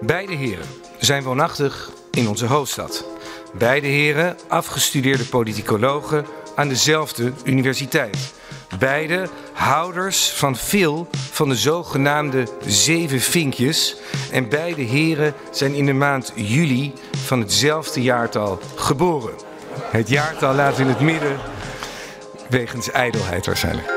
Beide heren zijn woonachtig in onze hoofdstad. Beide heren afgestudeerde politicologen aan dezelfde universiteit. Beide houders van veel van de zogenaamde zeven vinkjes. En beide heren zijn in de maand juli van hetzelfde jaartal geboren. Het jaartal laat in het midden, wegens ijdelheid waarschijnlijk.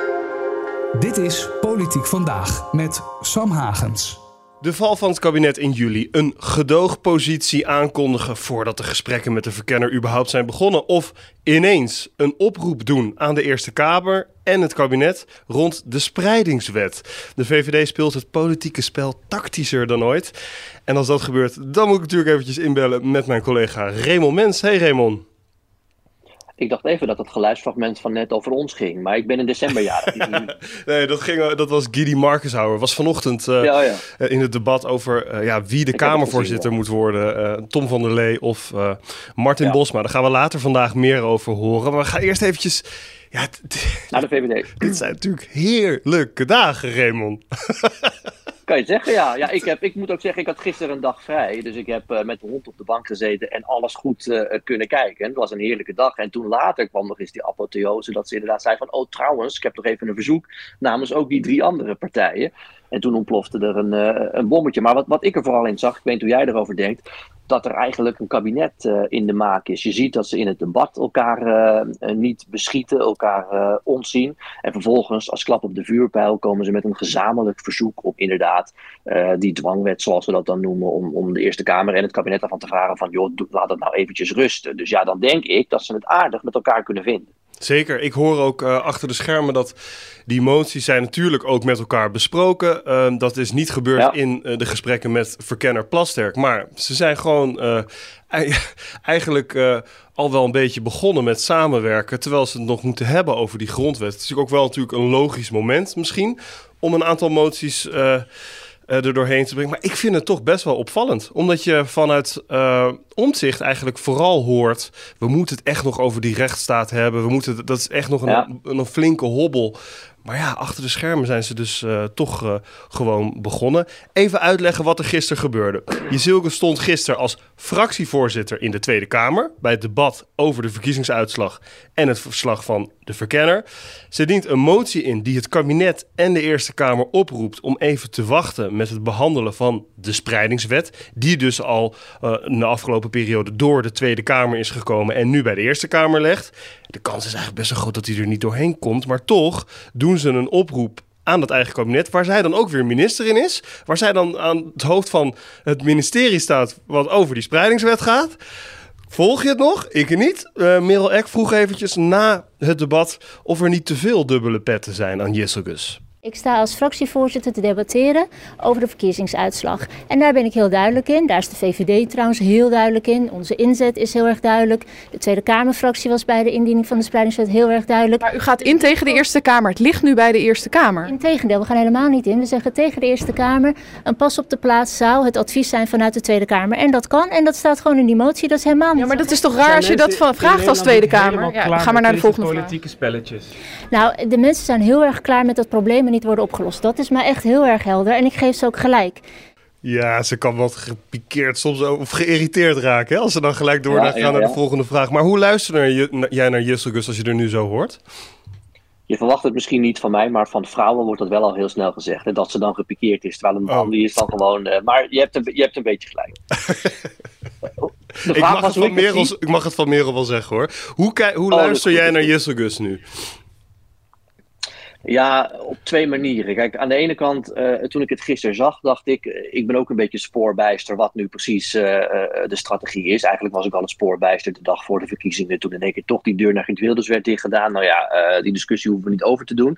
Dit is Politiek Vandaag met Sam Hagens. De val van het kabinet in juli. Een gedoogpositie aankondigen voordat de gesprekken met de verkenner überhaupt zijn begonnen. Of ineens een oproep doen aan de Eerste Kamer en het kabinet rond de spreidingswet. De VVD speelt het politieke spel tactischer dan ooit. En als dat gebeurt, dan moet ik natuurlijk eventjes inbellen met mijn collega Raymond Mens. Hey Raymond. Ik dacht even dat het geluidsfragment van net over ons ging, maar ik ben in december jarig. nee, dat, ging, dat was Gidi Markenshouwer. Was vanochtend uh, ja, ja. Eh, in het debat over uh, ja, wie de ik Kamervoorzitter moet worden. Tom van der Lee of Martin Bosma. Daar gaan we later vandaag meer over horen. Maar we gaan eerst eventjes... Ja, Naar de VVD. Dit zijn natuurlijk heerlijke dagen, Raymond. Kan je zeggen, ja. ja ik, heb, ik moet ook zeggen, ik had gisteren een dag vrij. Dus ik heb uh, met de hond op de bank gezeten en alles goed uh, kunnen kijken. Het was een heerlijke dag. En toen later kwam nog eens die apotheose dat ze inderdaad zei van... oh, trouwens, ik heb nog even een verzoek namens ook die drie andere partijen. En toen ontplofte er een, uh, een bommetje. Maar wat, wat ik er vooral in zag, ik weet hoe jij erover denkt dat er eigenlijk een kabinet uh, in de maak is. Je ziet dat ze in het debat elkaar uh, niet beschieten, elkaar ontzien. En vervolgens, als klap op de vuurpijl, komen ze met een gezamenlijk verzoek om inderdaad die dwangwet, zoals we dat dan noemen, om, om de Eerste Kamer en het kabinet ervan te vragen van, joh, laat het nou eventjes rusten. Dus ja, dan denk ik dat ze het aardig met elkaar kunnen vinden. Zeker. Ik hoor ook uh, achter de schermen dat die moties zijn natuurlijk ook met elkaar besproken. Uh, dat is niet gebeurd ja. in uh, de gesprekken met verkenner Plasterk. Maar ze zijn gewoon eigenlijk al wel een beetje begonnen met samenwerken. Terwijl ze het nog moeten hebben over die grondwet. Het is ook wel natuurlijk een logisch moment misschien om een aantal moties uh, er doorheen te brengen. Maar ik vind het toch best wel opvallend. Omdat je vanuit uh, omzicht eigenlijk vooral hoort... we moeten het echt nog over die rechtsstaat hebben. We moeten, dat is echt nog een, ja. een, een flinke hobbel. Maar ja, achter de schermen zijn ze dus uh, toch uh, gewoon begonnen. Even uitleggen wat er gisteren gebeurde. Jezilke stond gisteren als fractievoorzitter in de Tweede Kamer... bij het debat over de verkiezingsuitslag en het verslag van de verkenner. Ze dient een motie in die het kabinet en de Eerste Kamer oproept... om even te wachten met het behandelen van de spreidingswet... die dus al uh, de afgelopen periode door de Tweede Kamer is gekomen... en nu bij de Eerste Kamer legt. De kans is eigenlijk best wel groot dat hij er niet doorheen komt... maar toch doen ze een oproep aan dat eigen kabinet, waar zij dan ook weer minister in is, waar zij dan aan het hoofd van het ministerie staat wat over die spreidingswet gaat. Volg je het nog? Ik niet. Uh, Merel Eck vroeg eventjes na het debat of er niet te veel dubbele petten zijn aan Jesselgus. Ik sta als fractievoorzitter te debatteren over de verkiezingsuitslag. En daar ben ik heel duidelijk in. Daar is de VVD trouwens heel duidelijk in. Onze inzet is heel erg duidelijk. De Tweede Kamerfractie was bij de indiening van de spreidingswet heel erg duidelijk. Maar u gaat in tegen de Eerste Kamer. Het ligt nu bij de Eerste Kamer. Integendeel, we gaan helemaal niet in. We zeggen tegen de Eerste Kamer. Een pas op de plaats zou het advies zijn vanuit de Tweede Kamer. En dat kan. En dat staat gewoon in die motie. Dat is helemaal niet Ja, maar dat is toch raar als je dat vraagt als Tweede Kamer? Ja, ga maar naar de volgende politieke vraag. spelletjes. Nou, de mensen zijn heel erg klaar met dat probleem niet worden opgelost. Dat is mij echt heel erg helder en ik geef ze ook gelijk. Ja, ze kan wat gepikeerd soms of geïrriteerd raken hè? als ze dan gelijk door ja, gaan ja, naar de volgende vraag. Maar hoe luister jij naar Jusselgus als je er nu zo hoort? Je verwacht het misschien niet van mij, maar van vrouwen wordt dat wel al heel snel gezegd. En dat ze dan gepikeerd is, terwijl een man oh. die is dan gewoon... Uh, maar je hebt, een, je hebt een beetje gelijk. ik, mag het van Merel, ik mag het van Merel wel zeggen hoor. Hoe, hoe oh, luister jij naar Jusselgus nu? Ja, op twee manieren. Kijk, aan de ene kant, uh, toen ik het gisteren zag, dacht ik, ik ben ook een beetje spoorbijster wat nu precies uh, de strategie is. Eigenlijk was ik al het spoorbijster de dag voor de verkiezingen, toen in één keer toch die deur naar Geert Wilders werd dichtgedaan. Nou ja, die discussie hoeven we niet over te doen.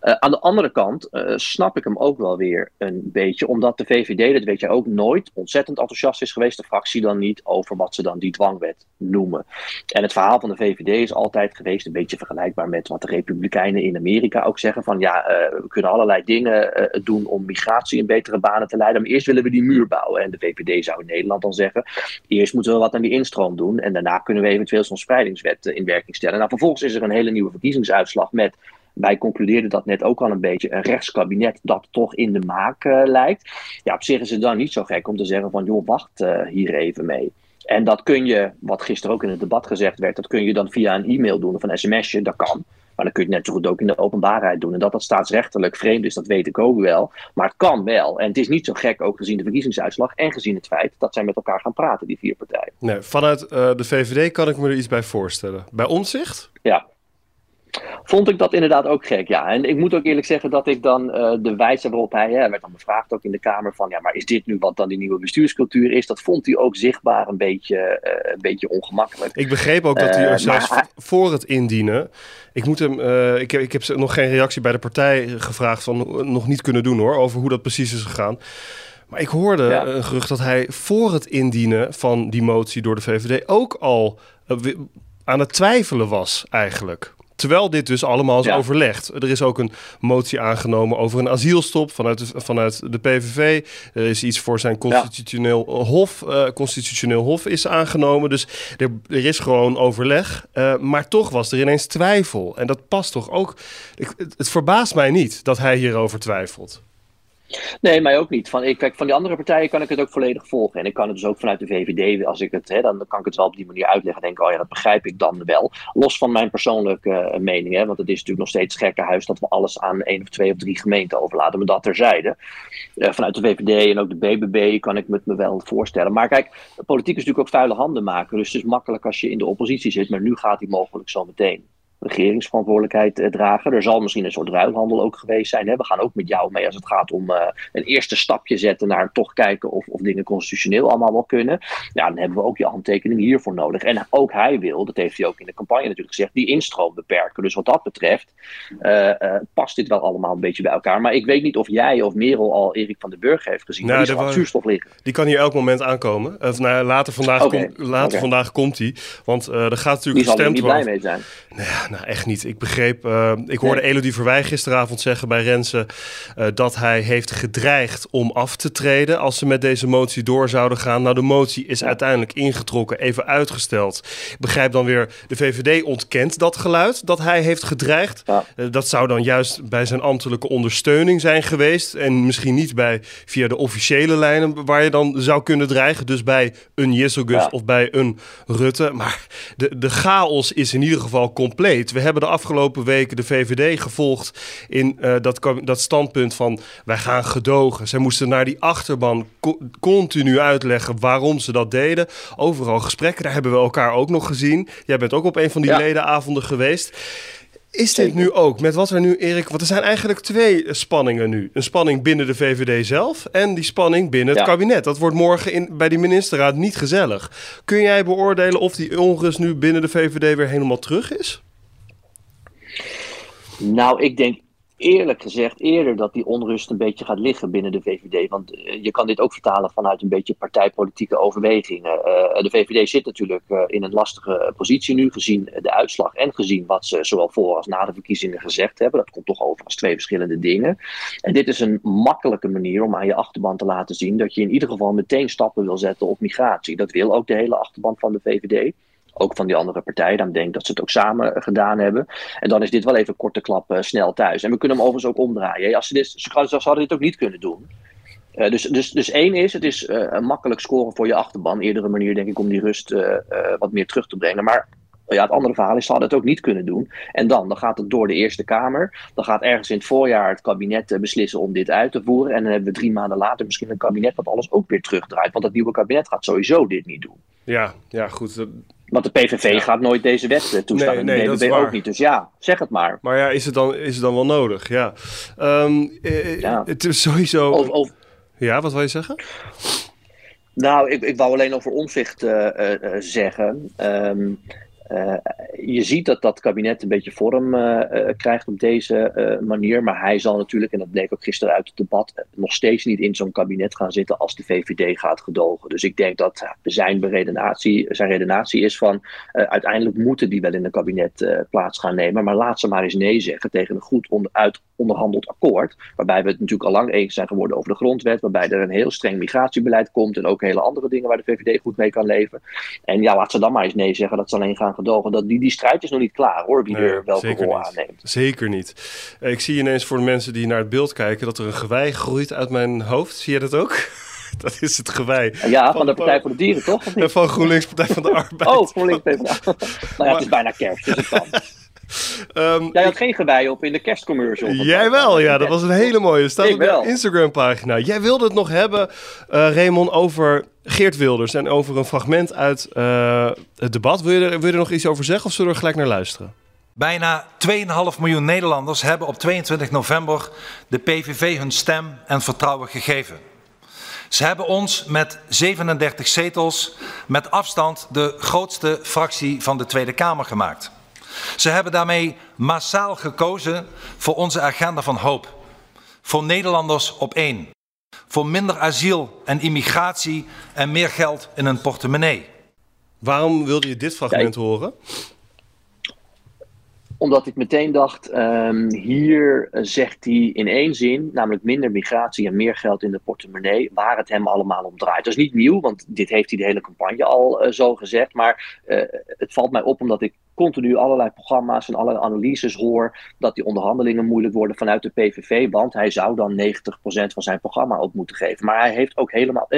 aan de andere kant snap ik hem ook wel weer een beetje, omdat de VVD, dat weet je ook, nooit ontzettend enthousiast is geweest, de fractie dan niet, over wat ze dan die dwangwet noemen. En het verhaal van de VVD is altijd geweest, een beetje vergelijkbaar met wat de Republikeinen in Amerika ook zeggen van ja, uh, we kunnen allerlei dingen uh, doen om migratie in betere banen te leiden. Maar eerst willen we die muur bouwen. En de VVD zou in Nederland dan zeggen, eerst moeten we wat aan die instroom doen. En daarna kunnen we eventueel zo'n spreidingswet uh, in werking stellen. Nou, vervolgens is er een hele nieuwe verkiezingsuitslag met wij concludeerden dat net ook al een beetje, een rechtskabinet dat toch in de maak lijkt. Ja, op zich is het dan niet zo gek om te zeggen van, joh, wacht hier even mee. En dat kun je, wat gisteren ook in het debat gezegd werd, dat kun je dan via een e-mail doen of een sms'je, dat kan. Maar dan kun je het net zo goed ook in de openbaarheid doen. En dat dat staatsrechtelijk vreemd is, dat weet ik ook wel. Maar het kan wel. En het is niet zo gek, ook gezien de verkiezingsuitslag en gezien het feit dat zij met elkaar gaan praten, die vier partijen. Nee, vanuit uh, de VVD kan ik me er iets bij voorstellen. Bij Omzicht? Ja, vond ik dat inderdaad ook gek. Ja, en ik moet ook eerlijk zeggen dat ik dan uh, de wijze waarop hij, hè, werd dan bevraagd ook in de Kamer van, ja, maar is dit nu wat dan die nieuwe bestuurscultuur is? Dat vond hij ook zichtbaar een beetje, uh, een beetje ongemakkelijk. Ik begreep ook dat hij uh, zelfs voor het indienen, ik moet hem, ik, heb, ik heb nog geen reactie bij de partij gevraagd van, nog niet kunnen doen hoor, over hoe dat precies is gegaan. Maar ik hoorde ja. een gerucht dat hij voor het indienen van die motie door de VVD ook al aan het twijfelen was eigenlijk. Terwijl dit dus allemaal is ja. overlegd. Er is ook een motie aangenomen over een asielstop vanuit de, vanuit de PVV. Er is iets voor zijn constitutioneel ja. hof. Uh, constitutioneel hof is aangenomen. Dus er, er is gewoon overleg. Uh, maar toch was er ineens twijfel. En dat past toch ook. Ik, het, het verbaast mij niet dat hij hierover twijfelt. Nee, mij ook niet. Van, ik, kijk, van die andere partijen kan ik het ook volledig volgen. En ik kan het dus ook vanuit de VVD, als ik het, hè, dan kan ik het wel op die manier uitleggen. Denk, oh ja, dat begrijp ik dan wel. Los van mijn persoonlijke uh, mening, hè, want het is natuurlijk nog steeds gekkenhuis dat we alles aan één of twee of drie gemeenten overlaten. Maar dat terzijde. Uh, vanuit de VVD en ook de BBB kan ik het me wel voorstellen. Maar kijk, politiek is natuurlijk ook vuile handen maken. Dus het is makkelijk als je in de oppositie zit. Maar nu gaat die mogelijk zo meteen regeringsverantwoordelijkheid eh, dragen. Er zal misschien een soort ruilhandel ook geweest zijn. Hè? We gaan ook met jou mee als het gaat om uh, een eerste stapje zetten naar toch kijken of, of dingen constitutioneel allemaal wel kunnen. Ja, dan hebben we ook je handtekening hiervoor nodig. En ook hij wil, dat heeft hij ook in de campagne natuurlijk gezegd, die instroom beperken. Dus wat dat betreft uh, past dit wel allemaal een beetje bij elkaar. Maar ik weet niet of jij of Merel al Erik van den Burg heeft gezien. Nou, die is zuurstof liggen. Die kan hier elk moment aankomen. Of, nou, later vandaag, okay. kom, later okay. vandaag komt hij. Want er gaat natuurlijk gestemd worden. Die zal er niet blij mee zijn. Nou, nou, echt niet. Ik begreep, uh, ik hoorde nee. Elodie Verwij gisteravond zeggen bij Rensen uh, dat hij heeft gedreigd om af te treden als ze met deze motie door zouden gaan. Nou, de motie is uiteindelijk ingetrokken, even uitgesteld. Ik begrijp dan weer, de VVD ontkent dat geluid dat hij heeft gedreigd. Ja. Uh, dat zou dan juist bij zijn ambtelijke ondersteuning zijn geweest en misschien niet bij via de officiële lijnen waar je dan zou kunnen dreigen. Dus bij een Jisselgus ja. of bij een Rutte. Maar de, de chaos is in ieder geval compleet. We hebben de afgelopen weken de VVD gevolgd in uh, dat, dat standpunt van wij gaan gedogen. Zij moesten naar die achterban co continu uitleggen waarom ze dat deden. Overal gesprekken, daar hebben we elkaar ook nog gezien. Jij bent ook op een van die ja. ledenavonden geweest. Is dit nu ook, met wat er nu, Erik, want er zijn eigenlijk twee spanningen nu. Een spanning binnen de VVD zelf en die spanning binnen het ja. kabinet. Dat wordt morgen in, bij die ministerraad niet gezellig. Kun jij beoordelen of die onrust nu binnen de VVD weer helemaal terug is? Nou, ik denk eerlijk gezegd eerder dat die onrust een beetje gaat liggen binnen de VVD. Want uh, je kan dit ook vertalen vanuit een beetje partijpolitieke overwegingen. Uh, de VVD zit natuurlijk uh, in een lastige positie nu, gezien de uitslag en gezien wat ze zowel voor als na de verkiezingen gezegd hebben. Dat komt toch over als twee verschillende dingen. En dit is een makkelijke manier om aan je achterban te laten zien dat je in ieder geval meteen stappen wil zetten op migratie. Dat wil ook de hele achterban van de VVD ook van die andere partijen. Dan denk ik dat ze het ook samen gedaan hebben. En dan is dit wel even korte klap uh, snel thuis. En we kunnen hem overigens ook omdraaien. Als ze, dit, ze, hadden dit ook niet kunnen doen. Uh, dus, dus, dus één is, het is een makkelijk scoren voor je achterban. Eerdere manier denk ik om die rust wat meer terug te brengen. Maar ja, het andere verhaal is, ze hadden het ook niet kunnen doen. En dan, dan gaat het door de Eerste Kamer. Dan gaat ergens in het voorjaar het kabinet beslissen om dit uit te voeren. En dan hebben we drie maanden later misschien een kabinet wat alles ook weer terugdraait. Want dat nieuwe kabinet gaat sowieso dit niet doen. Ja, ja goed. Want de PVV ja. gaat nooit deze wet toestaan. Nee, nee, en de BBB ook niet. Dus ja, zeg het maar. Maar ja, is het dan, is het dan wel nodig? Ja. Um, eh, ja. Het is sowieso... Of, of... Ja, wat wil je zeggen? Nou, ik, ik wou alleen over omzicht uh, uh, zeggen. Um, uh, je ziet dat dat kabinet een beetje vorm uh, uh, krijgt op deze manier. Maar hij zal natuurlijk, en dat bleek ook gisteren uit het debat, nog steeds niet in zo'n kabinet gaan zitten als de VVD gaat gedogen. Dus ik denk dat zijn, redenatie, zijn redenatie is van uiteindelijk moeten die wel in een kabinet plaats gaan nemen. Maar laat ze maar eens nee zeggen tegen een goed onder, onderhandeld akkoord. Waarbij we het natuurlijk al lang eens zijn geworden over de grondwet. Waarbij er een heel streng migratiebeleid komt. En ook hele andere dingen waar de VVD goed mee kan leven. En ja, laat ze dan maar eens nee zeggen dat ze alleen gaan gedogen. Dat die, die strijd is nog niet klaar hoor, wie er welke rol aanneemt. Zeker niet. Ik zie ineens voor de mensen die naar het beeld kijken dat er een gewei groeit uit mijn hoofd. Zie je dat ook? Dat is het gewei. Ja, van, de Partij voor de Dieren, toch? En van GroenLinks Partij van de Arbeid. Oh, GroenLinks PvdA. nou ja, het is bijna kerst, dus het kan. Um, Jij had geen gewei op in de kerstcommercial. Jij wel, ja. Dat was een hele mooie. Staat op de Instagram-pagina. Jij wilde het nog hebben, uh, Raymond, over Geert Wilders en over een fragment uit uh, het debat. Wil je, er, wil je er nog iets over zeggen of zullen we er gelijk naar luisteren? Bijna 2,5 miljoen Nederlanders hebben op 22 november de PVV hun stem en vertrouwen gegeven. Ze hebben ons met 37 zetels met afstand de grootste fractie van de Tweede Kamer gemaakt. Ze hebben daarmee massaal gekozen voor onze agenda van hoop. Voor Nederlanders op één. Voor minder asiel en immigratie en meer geld in een portemonnee. Waarom wilde je dit fragment horen? Omdat ik meteen dacht, um, hier zegt hij in één zin, namelijk minder migratie en meer geld in de portemonnee, waar het hem allemaal om draait. Dat is niet nieuw, want dit heeft hij de hele campagne al uh, zo gezegd. Maar uh, het valt mij op omdat ik continu allerlei programma's en allerlei analyses hoor dat die onderhandelingen moeilijk worden vanuit de PVV, want hij zou dan 90% van zijn programma op moeten geven. Maar hij heeft ook helemaal,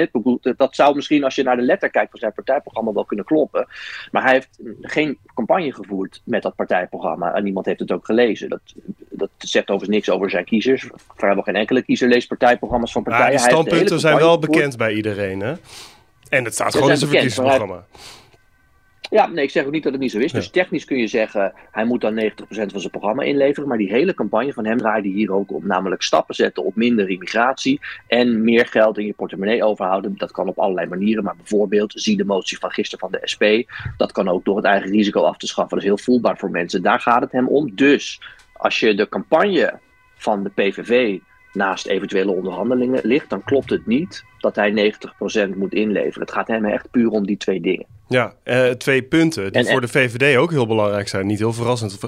dat zou misschien als je naar de letter kijkt van zijn partijprogramma wel kunnen kloppen, maar hij heeft geen campagne gevoerd met dat partijprogramma en niemand heeft het ook gelezen. Dat, dat zegt overigens niks over zijn kiezers. Vrijwel geen enkele kiezer leest partijprogramma's van partijen. Ja, die standpunten zijn wel bekend bij iedereen, hè? En het staat gewoon in zijn verkiezingsprogramma. Ja, nee, ik zeg ook niet dat het niet zo is. Dus technisch kun je zeggen, hij moet dan 90% van zijn programma inleveren. Maar die hele campagne van hem draaide hier ook om. Namelijk stappen zetten op minder immigratie en meer geld in je portemonnee overhouden. Dat kan op allerlei manieren. Maar bijvoorbeeld, zie de motie van gisteren van de SP. Dat kan ook door het eigen risico af te schaffen. Dat is heel voelbaar voor mensen. Daar gaat het hem om. Dus als je de campagne van de PVV naast eventuele onderhandelingen ligt, dan klopt het niet dat hij 90% moet inleveren. Het gaat hem echt puur om die twee dingen. Ja, uh, twee punten die voor de VVD ook heel belangrijk zijn. Niet heel verrassend.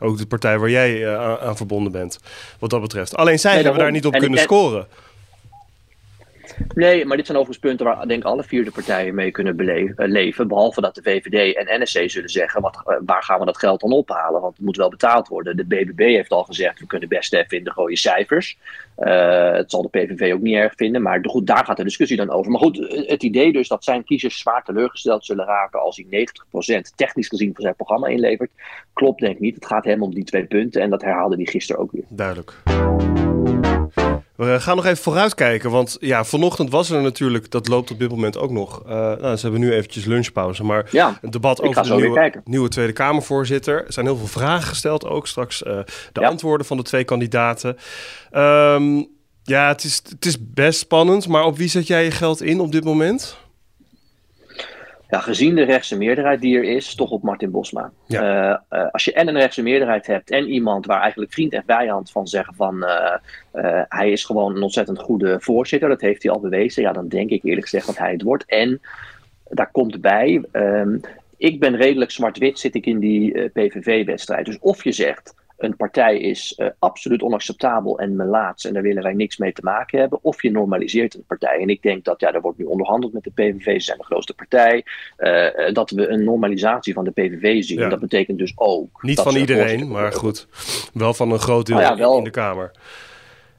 Ook de partij waar jij uh, aan verbonden bent, wat dat betreft. Alleen zij nee, hebben daar niet op kunnen scoren. Nee, maar dit zijn overigens punten waar denk alle vier de partijen mee kunnen beleven, leven. Behalve dat de VVD en NSC zullen zeggen, wat, eh, waar gaan we dat geld dan ophalen? Want het moet wel betaald worden. De BBB heeft al gezegd, we kunnen best even in de rode cijfers. Uh, het zal de PVV ook niet erg vinden, maar goed, daar gaat de discussie dan over. Maar goed, het idee dus dat zijn kiezers zwaar teleurgesteld zullen raken als hij 90% technisch gezien van zijn programma inlevert, klopt denk ik niet. Het gaat hem om die twee punten en dat herhaalde hij gisteren ook weer. Duidelijk. We gaan nog even vooruitkijken, want ja, vanochtend was er natuurlijk, dat loopt op dit moment ook nog. Uh, nou, ze hebben nu eventjes lunchpauze, maar ja, een debat over de nieuwe, nieuwe, Tweede Kamervoorzitter. Er zijn heel veel vragen gesteld, ook straks uh, de antwoorden van de twee kandidaten. Um, ja, het is, het is best spannend, maar op wie zet jij je geld in op dit moment? Ja, gezien de rechtse meerderheid die er is, toch op Martin Bosma. Eh, eh, als je en een rechtse meerderheid hebt en iemand waar eigenlijk vriend en vijand van zeggen van uh, hij is gewoon een ontzettend goede voorzitter, dat heeft hij al bewezen, ja, dan denk ik eerlijk gezegd dat hij het wordt. En daar komt bij, ehm, ik ben redelijk zwart-wit, zit ik in die PVV-wedstrijd. Dus of je zegt, een partij is uh, absoluut onacceptabel en melaats en daar willen wij niks mee te maken hebben. Of je normaliseert een partij. En ik denk dat, ja, er wordt nu onderhandeld met de PVV, ze zijn de grootste partij. Uh, dat we een normalisatie van de PVV zien. Ja. Dat betekent dus ook. Niet van iedereen, maar goed. Wel van een groot deel nou ja, wel, in de Kamer.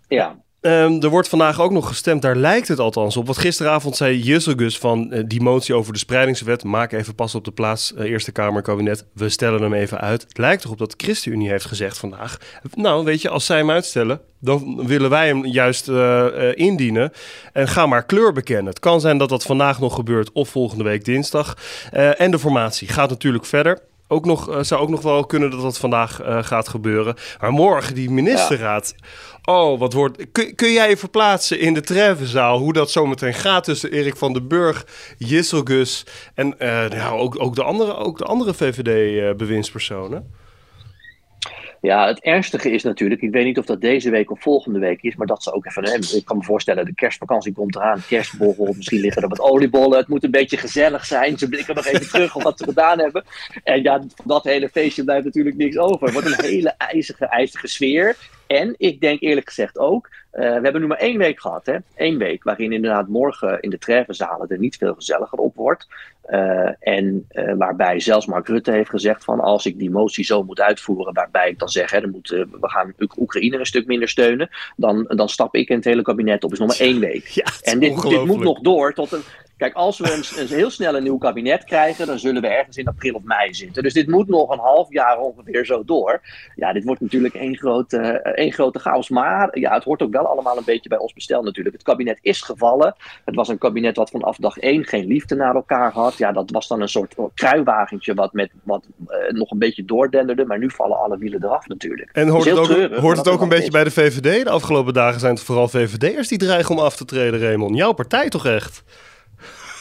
Ja, Um, er wordt vandaag ook nog gestemd, daar lijkt het althans op. Want gisteravond zei Jusselgus van uh, die motie over de spreidingswet... maak even pas op de plaats, uh, Eerste Kamer, kabinet. We stellen hem even uit. Het lijkt erop dat de ChristenUnie heeft gezegd vandaag... nou, weet je, als zij hem uitstellen... dan willen wij hem juist uh, indienen. En ga maar kleur bekennen. Het kan zijn dat dat vandaag nog gebeurt of volgende week dinsdag. en de formatie gaat natuurlijk verder ook nog, zou ook nog wel kunnen dat dat vandaag uh, gaat gebeuren. Maar morgen die ministerraad. Ja. Oh, wat wordt. Kun, kun jij je verplaatsen in de Trevenzaal? Hoe dat zometeen gaat tussen Erik van den Burg, Jisselgus en uh, nou, ook, ook, de andere, ook de andere VVD-bewindspersonen? Ja, het ernstige is natuurlijk, ik weet niet of dat deze week of volgende week is, maar dat ze ook even hebben. Ik kan me voorstellen, de kerstvakantie komt eraan, kerstborrel, misschien liggen er wat oliebollen. Het moet een beetje gezellig zijn. Ze blikken nog even terug op wat ze gedaan hebben. En ja, van dat hele feestje blijft natuurlijk niks over. Wordt een hele ijzige, ijzige sfeer. En ik denk eerlijk gezegd ook, we hebben nu maar één week gehad. Hè? Eén week waarin inderdaad morgen in de treffenzalen er niet veel gezelliger op wordt. en waarbij zelfs Mark Rutte heeft gezegd van als ik die motie zo moet uitvoeren, waarbij ik dan zeg, hè, dan moet, we gaan Oekraïne een stuk minder steunen, dan, dan stap ik in het hele kabinet op. is nog maar één week. Ja, en dit, dit moet nog door tot een, Kijk, als we een, een, heel snel een nieuw kabinet krijgen, dan zullen we ergens in april of mei zitten. Dus dit moet nog een half jaar ongeveer zo door. Ja, dit wordt natuurlijk één grote, eh, één grote chaos. Maar ja, het hoort ook wel allemaal een beetje bij ons bestel natuurlijk. Het kabinet is gevallen. Het was een kabinet wat vanaf dag één geen liefde naar elkaar had. Ja, dat was dan een soort kruiwagentje wat, met, wat uh, nog een beetje doordenderde. Maar nu vallen alle wielen eraf natuurlijk. En hoort het ook, hoort het ook een beetje bij de VVD? De afgelopen dagen zijn het vooral VVD'ers die dreigen om af te treden, Raymond. Jouw partij toch echt?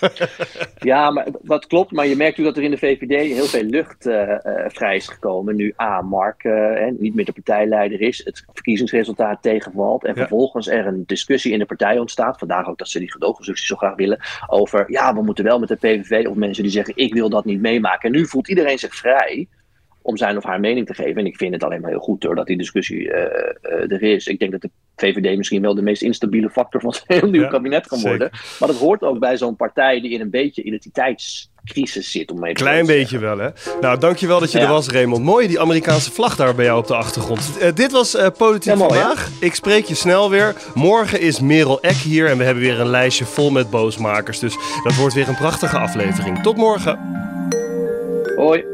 ja, maar dat klopt. Maar je merkt natuurlijk dat er in de VVD heel veel lucht uh, vrij is gekomen. Nu A, Mark uh, niet meer de partijleider is. Het verkiezingsresultaat tegenvalt. En vervolgens er een discussie in de partij ontstaat. Vandaag ook dat ze die gedoogconstructie zo graag willen. Over, ja, we moeten wel met de PVV. Of mensen die zeggen, ik wil dat niet meemaken. En nu voelt iedereen zich vrij om zijn of haar mening te geven. En ik vind het alleen maar heel goed hoor, dat die discussie uh, uh, er is. Ik denk dat de VVD misschien wel de meest instabiele factor van zijn heel nieuw kabinet kan worden. Maar dat hoort ook bij zo'n partij die in een beetje identiteitscrisis zit. Om mee te Klein beetje wel, hè? Nou, dankjewel dat je er was, Raymond. Mooi, die Amerikaanse vlag daar bij jou op de achtergrond. Uh, dit was Politiek ja, Vandaag. Ik spreek je snel weer. Morgen is Merel Eck hier en we hebben weer een lijstje vol met boosmakers. Dus dat wordt weer een prachtige aflevering. Tot morgen. Hoi.